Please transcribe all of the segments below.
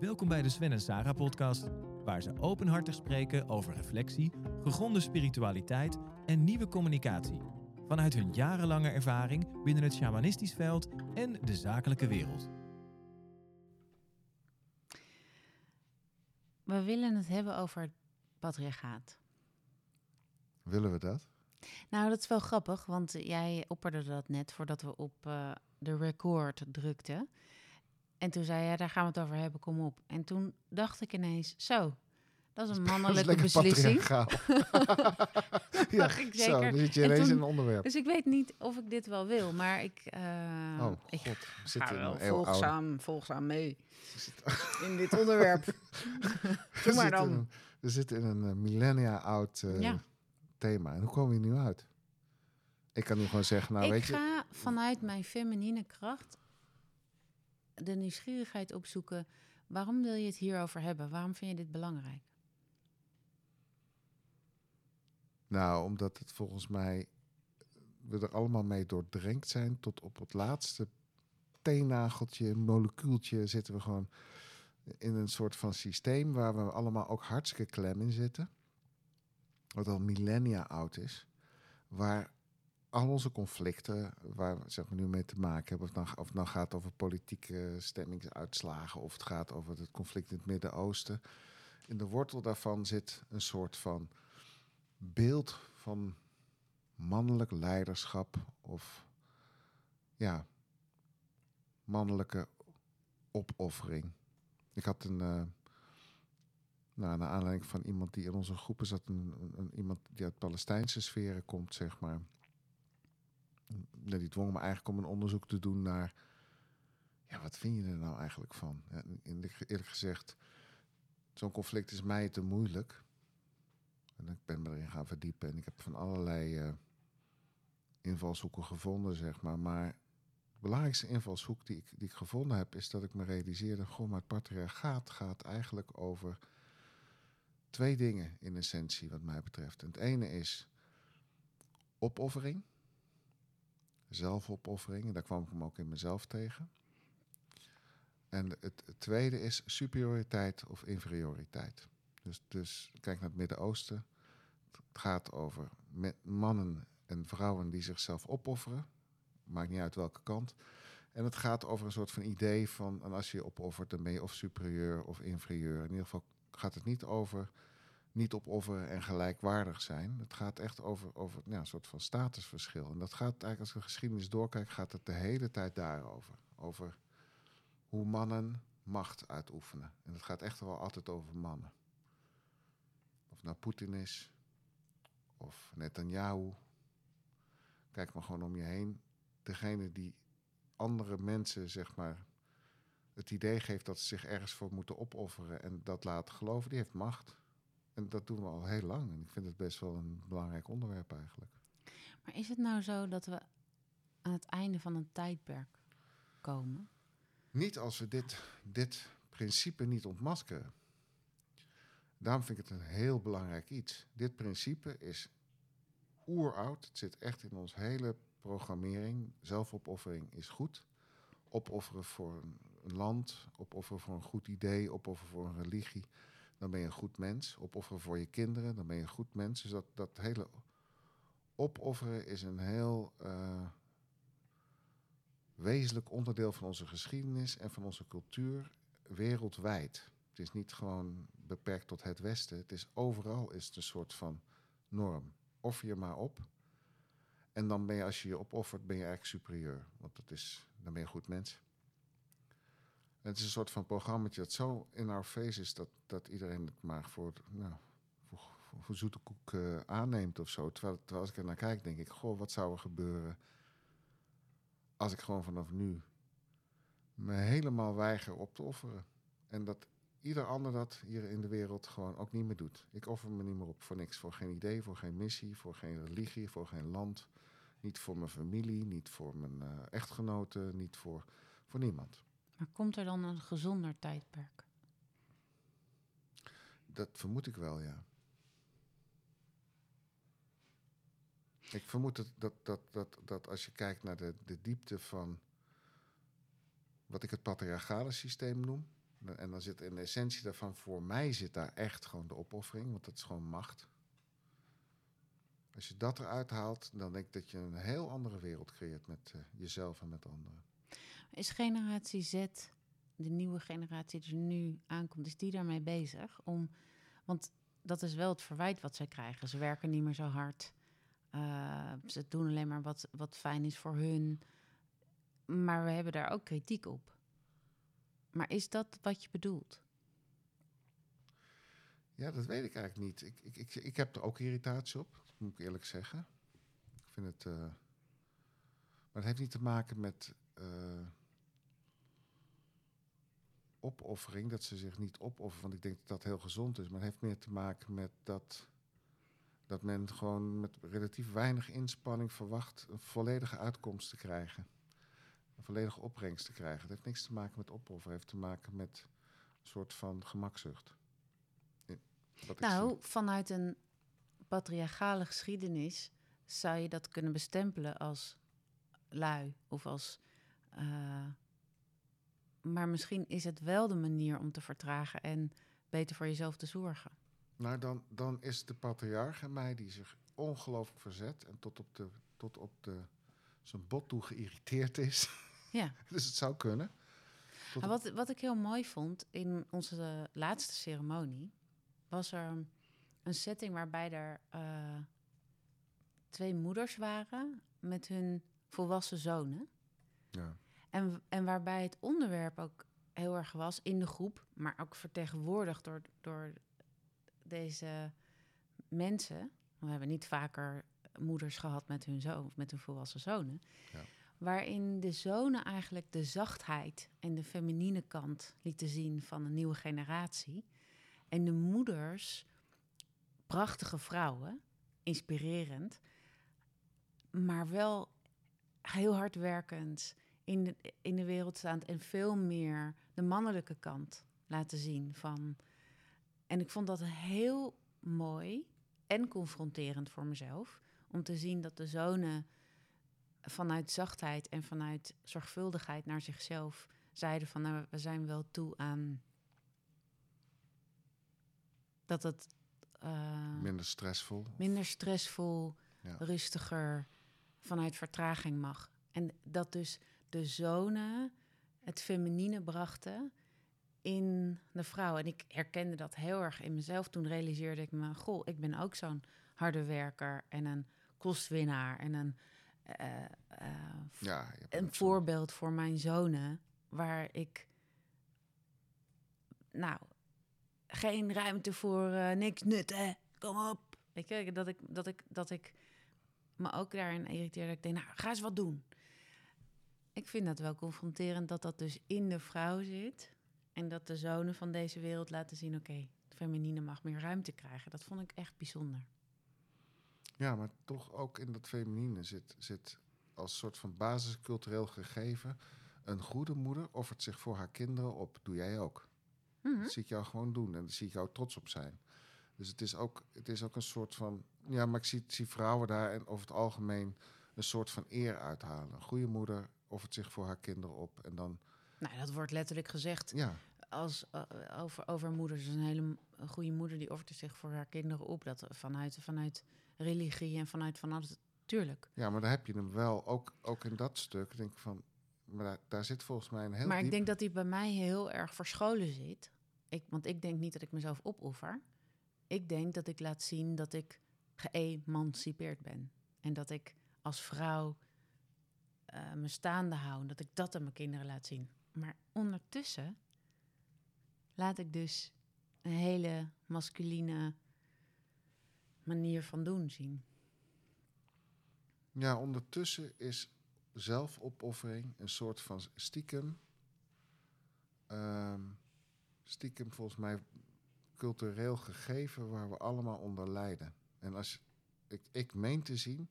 Welkom bij de Sven en Sarah podcast, waar ze openhartig spreken over reflectie, gegronde spiritualiteit en nieuwe communicatie. Vanuit hun jarenlange ervaring binnen het shamanistisch veld en de zakelijke wereld. We willen het hebben over het patriarchaat. Willen we dat? Nou, dat is wel grappig, want jij opperde dat net voordat we op uh, de record drukten. En toen zei jij, daar gaan we het over hebben, kom op. En toen dacht ik ineens, zo, dat is een mannelijke is beslissing. ja, dacht ik Zo, zeker. dan zit je ineens toen- in een onderwerp. Dus ik weet niet of ik dit wel wil, maar ik, eh, oh ik god, we ga wel oude- volgzaam, volgzaam mee in dit onderwerp. we Doe maar zitten dan. in een- We zitten in een eh, millennia oud eh, Ja. thema. En hoe komen we hier nu uit? Ik kan nu gewoon zeggen, nou ik weet je... ga vanuit mijn feminine kracht de nieuwsgierigheid opzoeken. Waarom wil je het hierover hebben? Waarom vind je dit belangrijk? Nou, omdat het volgens mij we er allemaal mee doordrenkt zijn tot op het laatste teennageltje, molecuultje zitten we gewoon in een soort van systeem waar we allemaal ook hartstikke klem in zitten. Wat al millennia oud is. Waar al onze conflicten, waar we zeg maar, nu mee te maken hebben, of het, nou, gaat over politieke stemmingsuitslagen, of het gaat over het conflict in het Midden-Oosten. In de wortel daarvan zit een soort van beeld van mannelijk leiderschap of ja, mannelijke opoffering. Ik had een, eh, nou, naar aanleiding van iemand die in onze groepen zat, een, een- iemand die uit Palestijnse sferen komt, zeg maar. Die dwong me eigenlijk om een onderzoek te doen naar, ja, wat vind je er nou eigenlijk van? Eerlijk gezegd, zo'n conflict is mij te moeilijk. En ik ben me erin gaan verdiepen en ik heb van allerlei eh, invalshoeken gevonden, zeg maar. Maar de belangrijkste invalshoek die ik, die ik gevonden heb, is dat ik me realiseerde: goh, maar het patriarchaat gaat eigenlijk over twee dingen in essentie, wat mij betreft. Het ene is opoffering, zelfopoffering, daar kwam ik hem ook in mezelf tegen. En het, tweede is superioriteit of inferioriteit. Dus, dus kijk naar het Midden-Oosten. Het gaat over mannen en vrouwen die zichzelf opofferen. Maakt niet uit welke kant. En het gaat over een soort van idee van... en als je je opoffert, dan ben je of superieur of inferieur. In ieder geval gaat het niet over niet opofferen en gelijkwaardig zijn. Het gaat echt over, over ja, een soort van statusverschil. En dat gaat eigenlijk, als de geschiedenis doorkijk... gaat het de hele tijd daarover. Over hoe mannen macht uitoefenen. En het gaat echt wel altijd over mannen. Of nou Poetin is, of Netanyahu. Kijk maar gewoon om je heen. Degene die andere mensen, zeg maar, het idee geeft dat ze zich ergens voor moeten opofferen en dat laten geloven, die heeft macht. En dat doen we al heel lang. En ik vind het best wel een belangrijk onderwerp eigenlijk. Maar is het nou zo dat we aan het einde van een tijdperk komen? Niet als we dit, dit principe niet ontmaskeren. Daarom vind ik het een heel belangrijk iets. Dit principe is oeroud. Het zit echt in ons hele programmering. Zelfopoffering is goed. Opofferen voor een, een land, opofferen voor een goed idee, opofferen voor een religie. Dan ben je een goed mens. Opofferen voor je kinderen, dan ben je een goed mens. Dus dat, dat hele opofferen is een heel eh, wezenlijk onderdeel van onze geschiedenis en van onze cultuur wereldwijd. Het is niet gewoon beperkt tot het Westen. Het is overal is het een soort van norm. Offer je maar op. En dan ben je, als je je opoffert, ben je eigenlijk superieur. Want dat is, dan ben je een goed mens. Het is een soort van programma dat zo in our face is dat, dat iedereen het maar voor, nou, voor, voor, zoete koek eh, aanneemt of zo. Terwijl, als ik er naar kijk, denk ik, goh, wat zou er gebeuren als ik gewoon vanaf nu me helemaal weiger op te offeren. En dat ieder ander dat hier in de wereld gewoon ook niet meer doet. Ik offer me niet meer op voor niks. Voor geen idee, voor geen missie, voor geen religie, voor geen land. Niet voor mijn familie, niet voor mijn eh, echtgenoten, niet voor, voor niemand. Maar komt er dan een gezonder tijdperk? Dat vermoed ik wel, ja. Ik vermoed dat, dat, dat, dat, dat als je kijkt naar de, de diepte van wat ik het patriarchale systeem noem, En dan zit in de essentie daarvan, voor mij zit daar echt gewoon de opoffering, want dat is gewoon macht. Als je dat eruit haalt, dan denk ik dat je een heel andere wereld creëert met uh, jezelf en met anderen. Is generatie Z, de nieuwe generatie die nu aankomt, is die daarmee bezig? Om, want dat is wel het verwijt wat zij krijgen. Ze werken niet meer zo hard. Uh, ze doen alleen maar wat, wat fijn is voor hun. Maar we hebben daar ook kritiek op. Maar is dat wat je bedoelt? Ja, dat weet ik eigenlijk niet. Ik, ik, ik, ik heb er ook irritatie op, moet ik eerlijk zeggen. Ik vind het. Uh, maar het heeft niet te maken met. Uh, opoffering, dat ze zich niet opofferen, want ik denk dat dat heel gezond is. Maar het heeft meer te maken met dat, dat men gewoon met relatief weinig inspanning verwacht een volledige uitkomst te krijgen. Een volledige opbrengst te krijgen. Het heeft niks te maken met opofferen, het heeft te maken met een soort van gemakzucht. Nou, vanuit een patriarchale geschiedenis zou je dat kunnen bestempelen als lui of als. Uh, maar misschien is het wel de manier om te vertragen en beter voor jezelf te zorgen. Nou, dan, dan is de patriarch en mij die zich ongelooflijk verzet en tot op, de, tot op de, zijn bot toe geïrriteerd is. Ja. dus het zou kunnen. wat, wat ik heel mooi vond in onze laatste ceremonie, was er een setting waarbij er uh, twee moeders waren met hun volwassen zonen. Ja. En, en waarbij het onderwerp ook heel erg was in de groep, maar ook vertegenwoordigd door, door deze mensen. We hebben niet vaker moeders gehad met hun zoon of met hun volwassen zonen. Ja. Waarin de zonen eigenlijk de zachtheid en de feminine kant lieten zien van een nieuwe generatie. En de moeders, prachtige vrouwen, inspirerend, maar wel heel hardwerkend in de, in de wereld staand en veel meer de mannelijke kant laten zien van. En ik vond dat heel mooi en confronterend voor mezelf om te zien dat de zonen vanuit zachtheid en vanuit zorgvuldigheid naar zichzelf zeiden van nou, we zijn wel toe aan dat het uh, minder stressvol, minder stressvol, ja. rustiger vanuit vertraging mag. En dat dus de zonen het feminine brachten in de vrouw. En ik herkende dat heel erg in mezelf. Toen realiseerde ik me, goh, ik ben ook zo'n harde werker en een kostwinnaar en een, uh, uh, ja, een voorbeeld voor mijn zonen, waar ik, nou, geen ruimte voor uh, niks nut, hè? Kom op. Weet je, dat ik, dat ik, dat ik me ook daarin irriteerde. Ik denk, nou, ga eens wat doen. Ik vind dat wel confronterend dat dat dus in de vrouw zit. En dat de zonen van deze wereld laten zien: oké, okay, het feminine mag meer ruimte krijgen. Dat vond ik echt bijzonder. Ja, maar toch ook in dat feminine zit, zit als soort van basiscultureel gegeven. Een goede moeder offert zich voor haar kinderen op. Doe jij ook. Mm -hmm. Dat zie ik jou gewoon doen en daar zie ik jou trots op zijn. Dus het is ook, het is ook een soort van. Ja, maar ik zie, zie vrouwen daar en over het algemeen een soort van eer uithalen. Een goede moeder offert zich voor haar kinderen op. En dan. Nou, dat wordt letterlijk gezegd. Ja. Als, uh, over, over moeders. Een hele goede moeder die offert zich voor haar kinderen op. Dat vanuit, vanuit religie en vanuit van alles. Tuurlijk. Ja, maar daar heb je hem wel. Ook, ook in dat stuk denk ik van. Maar daar, daar zit volgens mij een heel. Maar diep... ik denk dat die bij mij heel erg verscholen zit. Ik, want ik denk niet dat ik mezelf opoffer. Ik denk dat ik laat zien dat ik geëmancipeerd ben. En dat ik als vrouw uh, me staande hou. Dat ik dat aan mijn kinderen laat zien. Maar ondertussen laat ik dus een hele masculine manier van doen zien. Ja, ondertussen is zelfopoffering een soort van stiekem. Um, stiekem volgens mij cultureel gegeven waar we allemaal onder lijden. En als ik, ik meen te zien,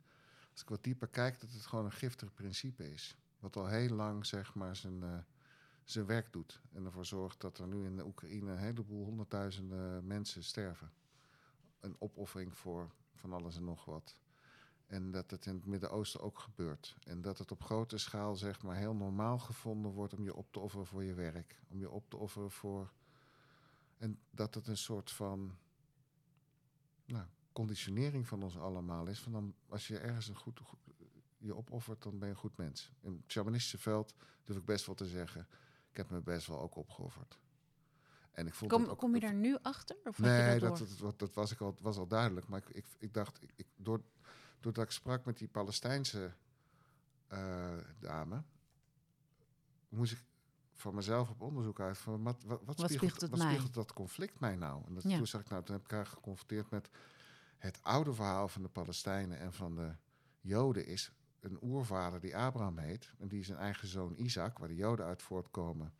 als ik wat kijk, dat het gewoon een giftig principe is. Wat al heel lang zeg maar zijn, uh, zijn werk doet. En ervoor zorgt dat er nu in de Oekraïne een heleboel honderdduizenden mensen sterven. Een opoffering voor van alles en nog wat. En dat het in het Midden-Oosten ook gebeurt. En dat het op grote schaal zeg maar heel normaal gevonden wordt om je op te offeren voor je werk. Om je op te offeren voor. En dat het een soort van nou, conditionering van ons allemaal is. Van dan, als je ergens een goed, goed- je opoffert, dan ben je een goed mens. In het shamanistische veld durf ik best wel te zeggen. Ik heb me best wel ook opgeofferd. En ik vond Kom, ook, kom je daar nu achter? Of Nee, dat dat, dat, dat, was, ik al, was al duidelijk. Maar ik, ik, ik dacht, ik, ik, door, doordat ik sprak met die Palestijnse eh, dame, moest ik voor mezelf op onderzoek uit van wat, wat, wat, spiegelt, spiegelt het wat spiegelt dat conflict mij nou? En dat, Ja. toen zag ik nou, toen heb ik haar geconfronteerd met het oude verhaal van de Palestijnen en van de Joden is een oervader die Abraham heet en die zijn eigen zoon Isaac, waar de Joden uit voortkomen,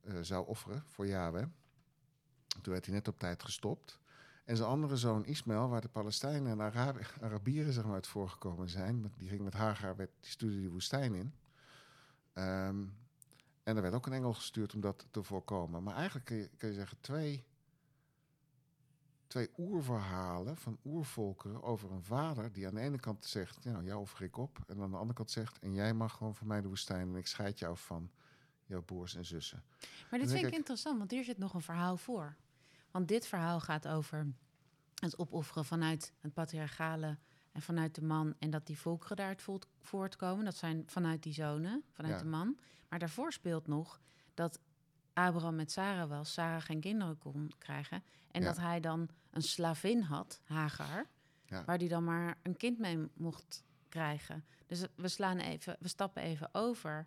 eh, zou offeren voor Yahweh. Toen werd hij net op tijd gestopt. En zijn andere zoon Ismaël, waar de Palestijnen en Arabi- Arabieren zeg maar, uit voorgekomen zijn, die ging met Hagar, werd, die stuurde die woestijn in. Ehm, en er werd ook een engel gestuurd om dat te voorkomen. Maar eigenlijk kun je zeggen twee, twee oerverhalen van oervolkeren over een vader die aan de ene kant zegt, nou, jou offer ik op. En aan de andere kant zegt, en jij mag gewoon voor mij de woestijn en ik scheid jou van jouw broers en zussen. Maar dit vind ik interessant, want hier zit nog een verhaal voor. Want dit verhaal gaat over het opofferen vanuit het patriarchale en vanuit de man. En dat die volkeren daaruit voort- voortkomen. Dat zijn vanuit die zonen, vanuit Ja. de man. Maar daarvoor speelt nog dat Abraham met Sarah was, Sarah geen kinderen kon krijgen. En Ja. dat hij dan een slavin had, Hagar, Ja. waar hij dan maar een kind mee mocht krijgen. Dus we slaan even, we stappen even over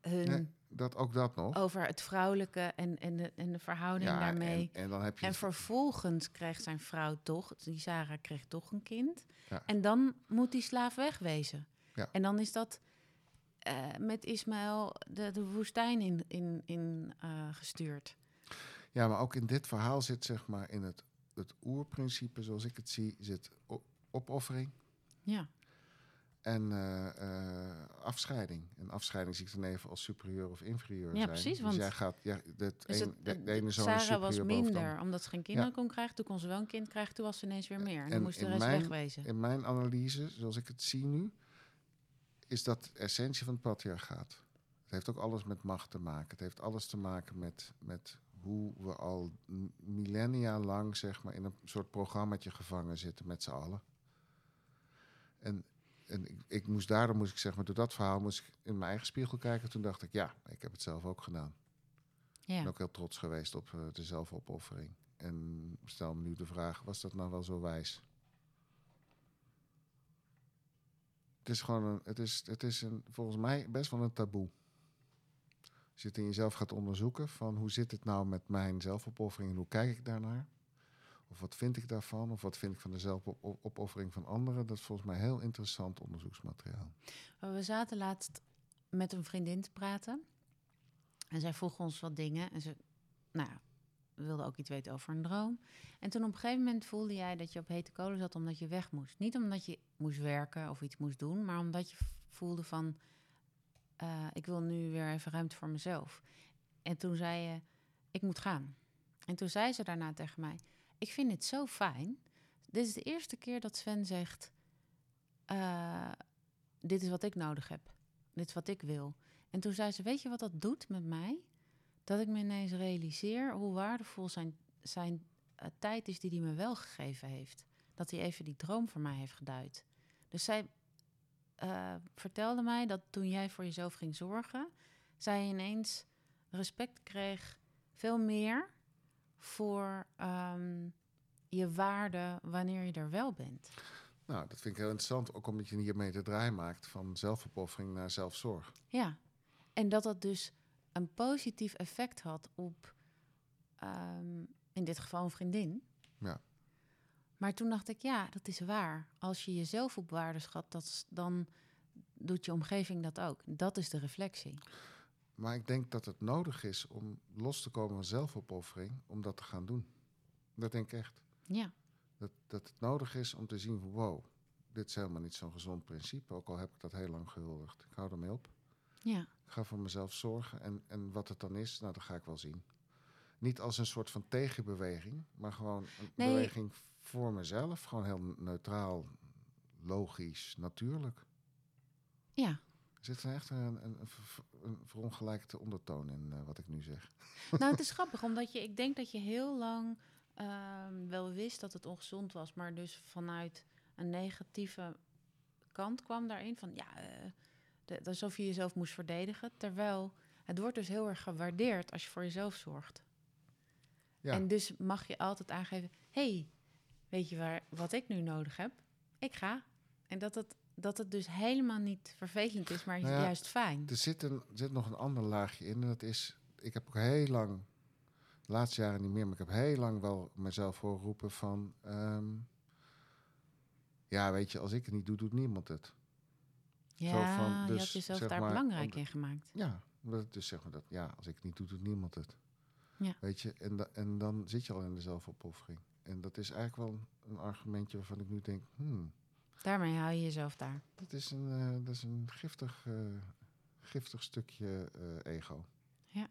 hun Nee, dat, ook dat nog. over het vrouwelijke en, en, de, en de verhouding Ja, daarmee. En, en dan heb je En vervolgens kreeg zijn vrouw toch, die Sarah kreeg toch een kind. En dan moet die slaaf wegwezen. Ja. En dan is dat eh, met Ismaël de, de woestijn in, in, in eh, gestuurd. Ja, maar ook in dit verhaal zit zeg maar in het, het oerprincipe, zoals ik het zie, zit opoffering Ja, en eh, afscheiding. En afscheiding zie ik dan even als superieur of inferieur Ja, zijn. precies, Dus want- jij gaat, ja, dus een, de, ene zoon Sarah was minder, omdat ze geen kinderen kon krijgen. Toen kon ze wel een kind krijgen, toen was ze ineens weer meer. En, dan moest de rest mijn- wegwezen. In mijn analyse, zoals ik het zie nu, is dat de essentie van het patriarchaat. Het heeft ook alles met macht te maken. Het heeft alles te maken met, met hoe we al millennia lang zeg maar, in een soort programmaatje gevangen zitten met z'n allen. En, en ik, ik moest daardoor, moest ik zeg maar, door dat verhaal moest ik in mijn eigen spiegel kijken. Toen dacht ik, ja, ik heb het zelf ook gedaan. Ik Ja. ben ook heel trots geweest op eh, de zelfopoffering. En stel me nu de vraag, was dat nou wel zo wijs? Het is gewoon een, het is, het is een, volgens mij best wel een taboe. Als je het in jezelf gaat onderzoeken van hoe zit het nou met mijn zelfopoffering en hoe kijk ik daarnaar? Of wat vind ik daarvan? Of wat vind ik van de zelfopoffering van anderen? Dat is volgens mij heel interessant onderzoeksmateriaal. We zaten laatst met een vriendin te praten. En zij vroeg ons wat dingen. En ze nou, wilde ook iets weten over een droom. En toen op een gegeven moment voelde jij dat je op hete kolen zat omdat je weg moest. Niet omdat je moest werken of iets moest doen, maar omdat je voelde van... eh, ik wil nu weer even ruimte voor mezelf. En toen zei je, ik moet gaan. En toen zei ze daarna tegen mij, ik vind het zo fijn. Dit is de eerste keer dat Sven zegt... eh, dit is wat ik nodig heb. Dit is wat ik wil. En toen zei ze, weet je wat dat doet met mij? Dat ik me ineens realiseer hoe waardevol zijn, zijn eh, tijd is die hij me wel gegeven heeft. Dat hij even die droom voor mij heeft geduid. Dus zij eh, vertelde mij dat toen jij voor jezelf ging zorgen, zij ineens respect kreeg, veel meer voor ehm, je waarde wanneer je er wel bent. Nou, dat vind ik heel interessant. Ook omdat je hiermee de draai maakt van zelfopoffering naar zelfzorg. Ja, en dat dat dus een positief effect had op, ehm, in dit geval een vriendin. Ja. Maar toen dacht ik, ja, dat is waar. Als je jezelf op waarde schat, dat, dan doet je omgeving dat ook. Dat is de reflectie. Maar ik denk dat het nodig is om los te komen van zelfopoffering, om dat te gaan doen. Dat denk ik echt. Ja, Dat, dat het nodig is om te zien van wow, dit is helemaal niet zo'n gezond principe. Ook al heb ik dat heel lang gehuldigd. Ik hou ermee op. ja, Ik ga voor mezelf zorgen. En, en wat het dan is, nou, dat ga ik wel zien. Niet als een soort van tegenbeweging, maar gewoon een Nee. beweging voor mezelf. Gewoon heel neutraal logisch, natuurlijk. Ja, Er zit er echt een, een, een verongelijkte ondertoon in eh, wat ik nu zeg. nou het is grappig, omdat je, ik denk dat je heel lang ehm, wel wist dat het ongezond was, maar dus vanuit een negatieve kant kwam daarin van ja, eh, de- alsof je jezelf moest verdedigen. Terwijl het wordt dus heel erg gewaardeerd als je voor jezelf zorgt. Ja, En dus mag je altijd aangeven: hey, weet je waar, wat ik nu nodig heb? Ik ga. En dat het, dat het dus helemaal niet vervelend is, maar Nou ja, juist fijn. er zit, een, zit nog een ander laagje in. En dat is, ik heb ook heel lang, de laatste jaren niet meer, maar ik heb heel lang wel mezelf voorgeroepen van, ehm, ja, weet je, als ik het niet doe, doet niemand het. Ja, van, je dus, had jezelf zeg daar maar, belangrijk om- in gemaakt. Ja, omdat het dus zeg maar dat, ja, als ik het niet doe, doet niemand het. Ja. Weet je, en, da- en dan zit je al in de zelfopoffering. En dat is eigenlijk wel een, argumentje waarvan ik nu denk, hmm, Daarmee hou je jezelf daar. dat is een, eh, dat is een giftig, eh, giftig stukje eh, ego. Ja.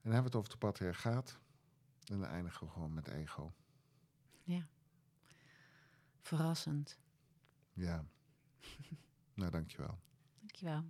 En dan hebben we het over de patriarchaat. En dan eindigen we gewoon met ego. Verrassend. Ja. nou, dankjewel. Dankjewel.